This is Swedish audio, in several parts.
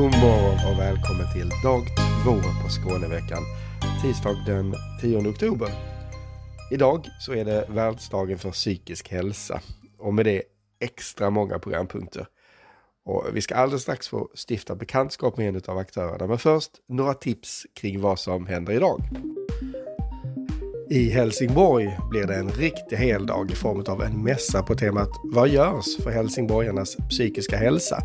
God morgon och välkommen till dag två på Skåneveckan. Tisdag den 10 oktober. Idag så är det världsdagen för psykisk hälsa och med det extra många programpunkter. Och vi ska alldeles strax få stifta bekantskap med en av aktörerna, men först några tips kring vad som händer idag. I Helsingborg blir det en riktig heldag i form av en mässa på temat Vad görs för helsingborgarnas psykiska hälsa?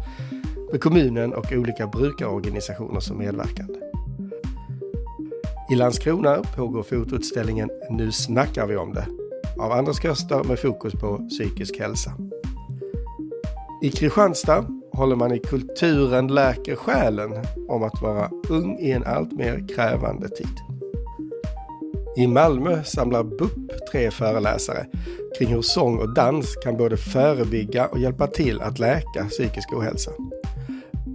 Med kommunen och olika brukarorganisationer som medverkande. I Landskrona pågår fotoutställningen Nu snackar vi om det av Anders Köster med fokus på psykisk hälsa. I Kristianstad håller man i Kulturen läker själen om att vara ung i en allt mer krävande tid. I Malmö samlar BUP tre föreläsare kring hur sång och dans kan både förebygga och hjälpa till att läka psykisk ohälsa.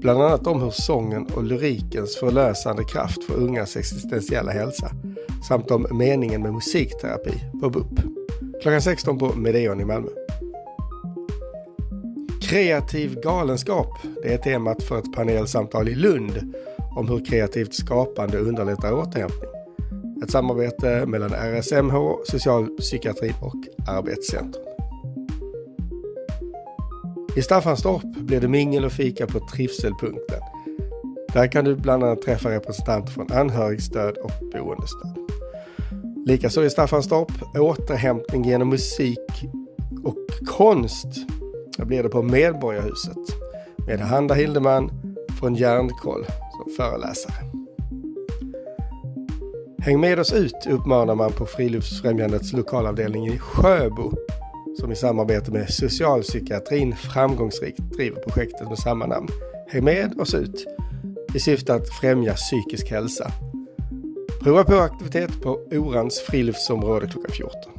Bland annat om hur sången och lyrikens förlösande kraft för ungas existentiella hälsa samt om meningen med musikterapi på BUP. Klockan 16 på Medeon i Malmö. Kreativ galenskap, det är temat för ett panelsamtal i Lund om hur kreativt skapande underlättar återhämtning. Ett samarbete mellan RSMH, socialpsykiatrin och Arbetscentrum. I Staffanstorp blir det mingel och fika på Trivselpunkten. Där kan du bland annat träffa representanter från anhörigstöd och boendestöd. Likaså i Staffanstorp återhämtning genom musik och konst. Där blir det på Medborgarhuset med Handa Hildeman från Järnkoll som föreläsare. Häng med oss ut uppmanar man på Friluftsfrämjandets lokalavdelning i Sjöbo som i samarbete med socialpsykiatrin framgångsrikt driver projektet med samma namn. Häng med oss ut i syfte att främja psykisk hälsa. Prova på aktivitet på Orans friluftsområde klockan 14.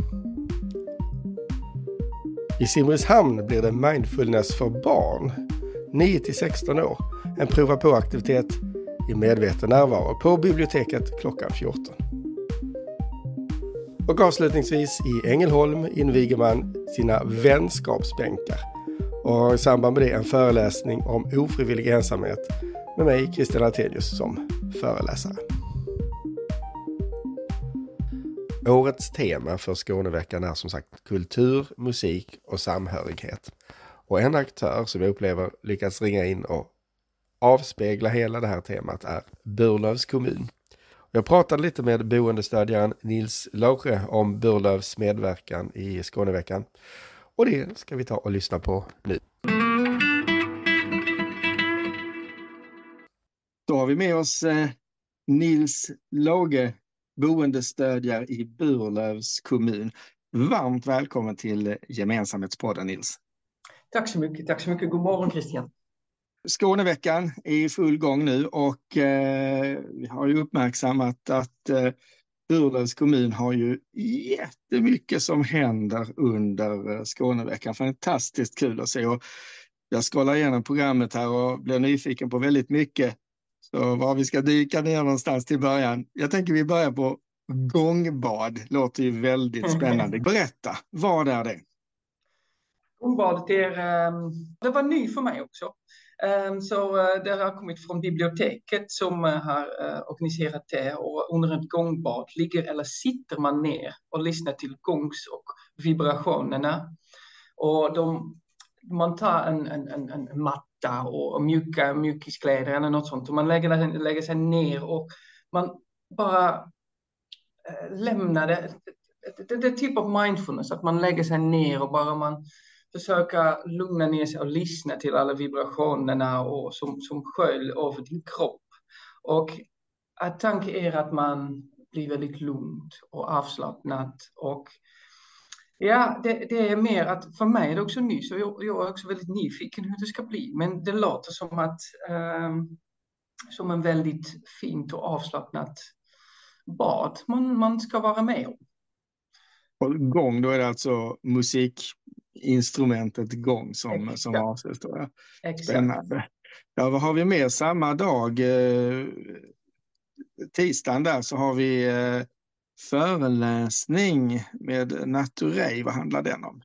I Simrishamn blir det mindfulness för barn, 9 16 år. En prova på-aktivitet i medveten närvaro på biblioteket klockan 14. Och avslutningsvis i Ängelholm inviger man sina vänskapsbänkar och har i samband med det en föreläsning om ofrivillig ensamhet med mig, Christian Artelius, som föreläsare. Årets tema för Skåneveckan är som sagt kultur, musik och samhörighet. Och en aktör som jag upplever lyckats ringa in och avspegla hela det här temat är Burlövs kommun. Jag pratade lite med boendestödjaren Nils Laure om Burlövs medverkan i Skåneveckan. Och det ska vi ta och lyssna på nu. Då har vi med oss eh, Nils Låge, boendestödjare i Burlövs kommun. Varmt välkommen till Gemensamhetspodden Nils. Tack så mycket, tack så mycket. God morgon Christian. Skåneveckan är i full gång nu och eh, vi har ju uppmärksammat att eh, Burlövs kommun har ju jättemycket som händer under eh, Skåneveckan. Fantastiskt kul att se. Och jag scrollar igenom programmet här och blir nyfiken på väldigt mycket. Så var vi ska dyka ner någonstans till början. Jag tänker vi börjar på gångbad. Låter ju väldigt spännande. Berätta, vad är det? Gångbadet är, ehm, det var ny för mig också. Ehm, så eh, det har kommit från biblioteket som eh, har eh, organiserat det och under ett gångbad ligger eller sitter man ner och lyssnar till gångs och vibrationerna. Och de, man tar en, en, en, en matta och mjuka mjukiskläder eller något sånt och man lägger, lägger sig ner och man bara lämnar det. Det, det är typ av mindfulness, att man lägger sig ner och bara man försöka lugna ner sig och lyssna till alla vibrationerna och som, som sköljer över din kropp. Och att tanken är att man blir väldigt lugnt och avslappnat och Ja, det, det, är mer att för mig är det också nytt, så jag, jag, är också väldigt nyfiken hur det ska bli. Men det låter som att um, som en väldigt fint och avslappnat bad man, man ska vara med om. På gång, då är det alltså musik instrumentet igång som, som avses. Då. Spännande. Ja, vad har vi mer samma dag? Eh, tisdagen där så har vi eh, föreläsning med Naturey. Vad handlar den om?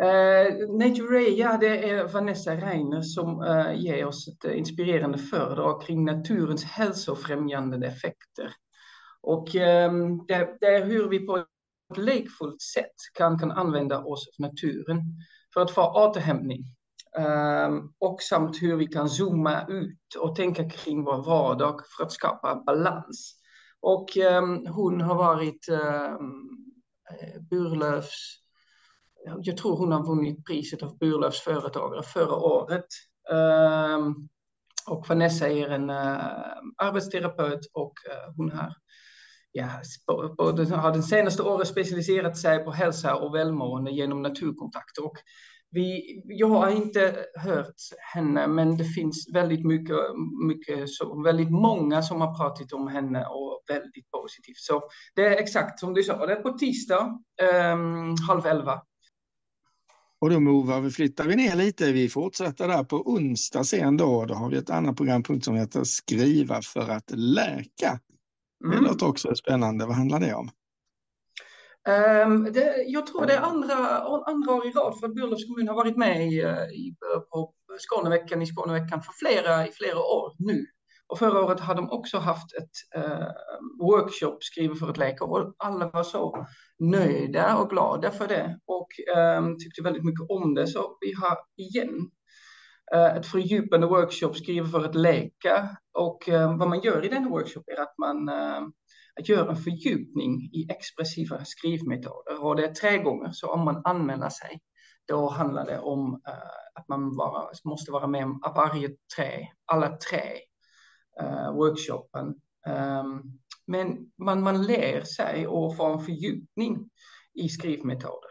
Uh, Nature ja det är Vanessa Reiner som uh, ger oss ett inspirerande föredrag kring naturens hälsofrämjande effekter. Och um, det, det, är hur vi på ett lekfullt sätt kan, kan använda oss av naturen för att få återhämtning. Um, och samt hur vi kan zooma ut och tänka kring vår vardag för att skapa balans. Och um, hon har varit ehm, Burlövs jag tror hon har vunnit priset av Burlövs företagare förra året. Um, och Vanessa är en uh, arbetsterapeut och uh, hon har, ja, den, har den senaste året specialiserat sig på hälsa och välmående genom naturkontakter. Och vi, jag har inte hört henne, men det finns väldigt mycket, mycket så, väldigt många som har pratat om henne och väldigt positivt. Så det är exakt som du sa, det är på tisdag um, halv elva och då Mova, vi, flyttar vi ner lite. Vi fortsätter där på onsdag sen då. Då har vi ett annat programpunkt som heter Skriva för att läka. Mm. Det låter också spännande. Vad handlar det om? Um, det, jag tror det är andra, andra år i rad för att Burlövs kommun har varit med i, i, på Skåneveckan i Skåneveckan för flera, i flera år nu. Och förra året hade de också haft ett uh, workshop, Skriva för att läka, och alla var så nöjda och glada för det och um, tyckte väldigt mycket om det. Så vi har igen Eh, ett fördjupande workshop, Skriva för att läka. Och eh, vad man gör i den workshop är att man eh, att gör en fördjupning i expressiva skrivmetoder. Och det är tre gånger, så om man anmäler sig då handlar det om att man bara, måste vara med om varje tre, alla tre workshopen. Um, men man, man lär sig och får en fördjupning i skrivmetoder.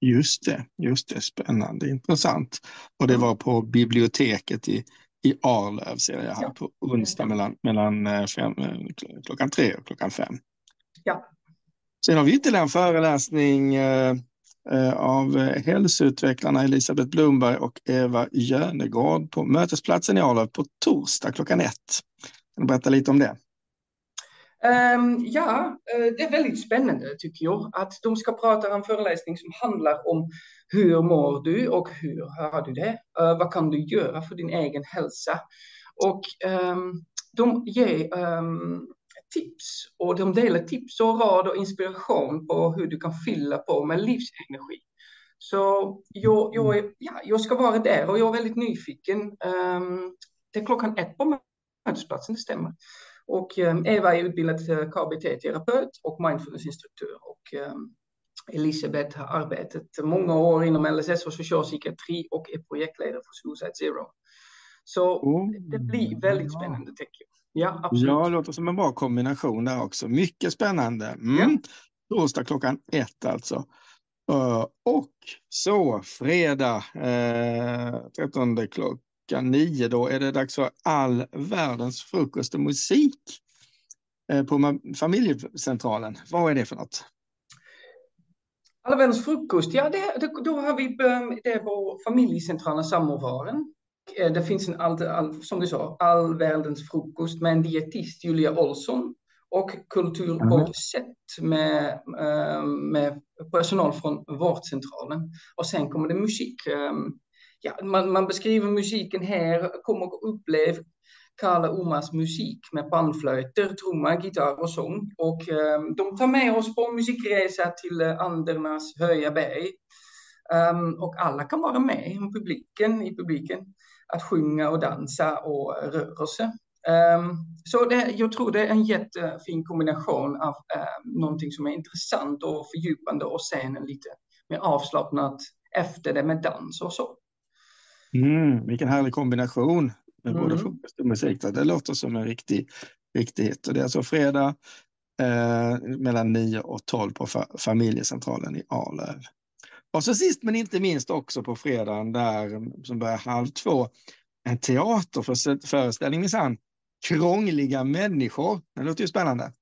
Just det, just det, spännande, intressant. Och det var på biblioteket i, i Arlöv ser jag här ja. på onsdag mellan, mellan eh, fem, eh, klockan tre och klockan fem. Ja. Sen har vi ytterligare en föreläsning eh av hälsoutvecklarna Elisabeth Blomberg och Eva Jönegård på Mötesplatsen i Arlöv på torsdag klockan ett. Kan du berätta lite om det? Um, ja, uh, det är väldigt spännande tycker jag att de ska prata om en föreläsning som handlar om hur mår du och hur har du det? Uh, vad kan du göra för din egen hälsa? Och um, de ger um, tips och de delar tips och råd och inspiration på hur du kan fylla på med livsenergi. Så jag, jag, är, ja, jag ska vara där och jag är väldigt nyfiken. det är klockan ett på mötesplatsen, det stämmer. Och eh, Eva är utbildad KBT-terapeut och mindfulnessinstruktör. Och eh, Elisabeth har arbetat många år inom LSS och socialpsykiatri och är projektledare för Suicide Zero. Så oh, det blir väldigt spännande, tycker jag. Ja, absolut. Ja, det låter som en bra kombination där också. Mycket spännande. Mm. Ja. Torsdag klockan ett alltså. Uh, och så fredag uh, 13 klockan klockan nio då är det dags för all världens frukost och musik eh, på familjecentralen. Vad är det för något? Alla världens frukost, ja det, då har vi ehm, det på familjecentralen Samovaren. Eh, det finns en, all, all, som du sa, all världens frukost med en dietist, Julia Olsson, och kultur på sätt med, med personal från vårdcentralen. Och sen kommer det musik. Ja, man, man beskriver musiken här, kom och upplev Karla Omas musik med bandflöjter, trumma, gitarr och sång. Och eh, de tar med oss på musikresa till eh, Andernas höga berg. Um, och alla kan vara med i publiken, i publiken att sjunga och dansa och röra sig. Um, så det, jag tror det är en jättefin kombination av uh, någonting som är intressant och fördjupande och sen lite mer avslappnat efter det med dans och så. Mm, vilken härlig kombination med mm. både frukost och musik. Det låter som en riktig, riktig hit. Och det är alltså fredag eh, mellan 9 och 12 på fa familjecentralen i Arlöv. Och så sist men inte minst också på fredagen där som börjar halv två, en teaterföreställning minsann. Krångliga människor. Det låter ju spännande.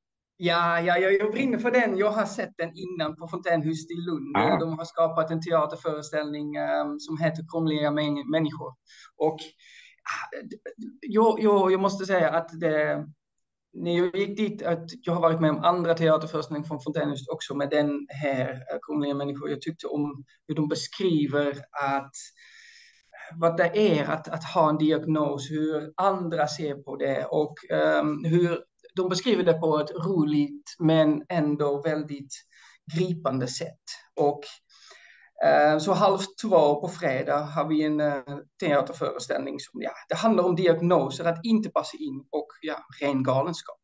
Ja, ja, jag brinner för den. Jag har sett den innan på Fontänhuset i Lund. Ah. De har skapat en teaterföreställning um, som heter Krångliga människor. Och uh, jag, jag, jag, måste säga att det, när jag gick dit, att jag har varit med om andra teaterföreställningar från Fontänhuset också med den här eh, Kungliga människor. Jag tyckte om hur de beskriver att vad det är att, att ha en diagnos, hur andra ser på det och um, hur de beskriver det på ett roligt men ändå väldigt gripande sätt. Och eh, så halv två på fredag har vi en eh, teaterföreställning som ja, det handlar om diagnoser, att inte passa in och ja, ren galenskap.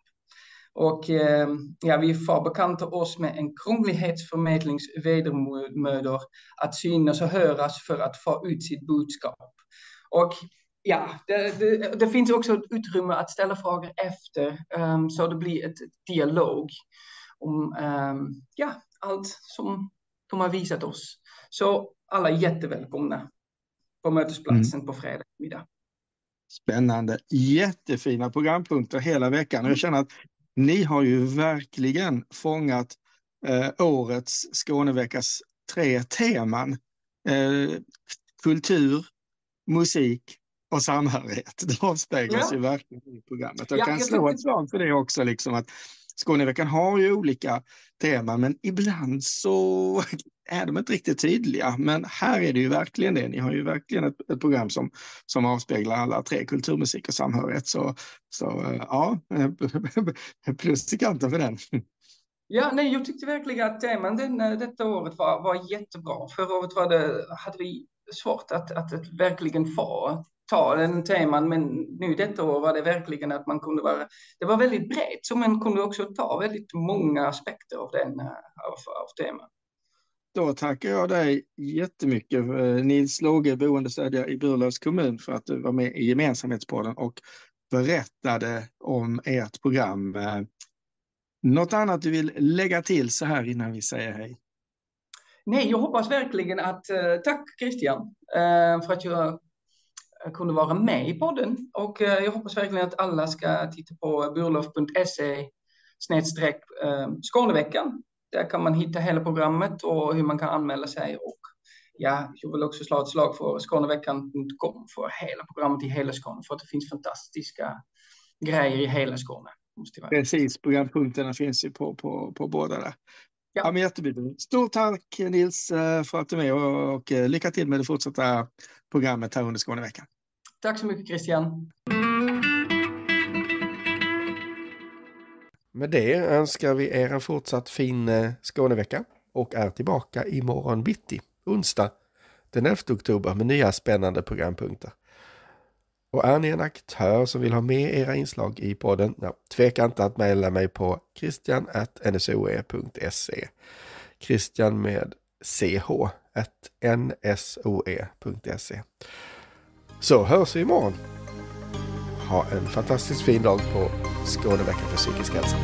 Och eh, ja, vi bekanta oss med en krånglighetsförmedlingsvedermödor att synas och höras för att få ut sitt budskap. Och ja, det, det, det finns också ett utrymme att ställa frågor efter um, så det blir ett dialog om um, ja, allt som de har visat oss. Så alla är jättevälkomna på mötesplatsen mm. på fredag middag. Spännande, jättefina programpunkter hela veckan. Jag känner att ni har ju verkligen fångat eh, årets Skåneveckas tre teman. Eh, kultur, musik och samhörighet. Det avspeglas ja. ju verkligen i programmet. Jag ja, kan jag slå ett slag för det också, liksom att Skåneveckan har ju olika teman, men ibland så är de inte riktigt tydliga. Men här är det ju verkligen det. Ni har ju verkligen ett, ett program som, som avspeglar alla tre, kultur, musik och samhörighet. Så, så ja, plus i kanten för den. Ja, nej, jag tyckte verkligen att teman den, detta året var, var jättebra. Förra året var det, hade vi svårt att, att, att verkligen få ta den teman, men nu detta år var det verkligen att man kunde vara, det var väldigt brett, så man kunde också ta väldigt många aspekter av den, av, av teman. Då tackar jag dig jättemycket, eh, Nils Låge, boendestödjare i Burlövs kommun, för att du var med i Gemensamhetspodden och berättade om ert program. Eh, något annat du vill lägga till så här innan vi säger hej? Nej, jag hoppas verkligen att, eh, tack Christian, för att jag kunde vara med i podden och eh, jag hoppas verkligen att alla ska titta på burlof.se snedstreck eh, Skåneveckan där kan man hitta hela programmet och hur man kan anmäla sig. Och ja, jag vill också slå ett slag för Skåneveckan.com för hela programmet i hela Skåne, för att det finns fantastiska grejer i hela Skåne. Precis, programpunkterna finns ju på, på, på båda där. Ja. Ja, men jättebra. Stort tack Nils eh, för att du är med och, och eh, lycka till med det fortsatta programmet här under Skåneveckan. Tack så mycket Christian. Med det önskar vi er en fortsatt fin eh, Skånevecka och är tillbaka imorgon bitti, onsdag den 11 oktober med nya spännande programpunkter. Och är ni en aktör som vill ha med era inslag i podden, ja, tveka inte att mejla mig på christian.nsoe.se e. Christian med ch, nsoe.se. E. Så hörs vi imorgon. Ha en fantastiskt fin dag på Skåneveckan för psykisk hälsa.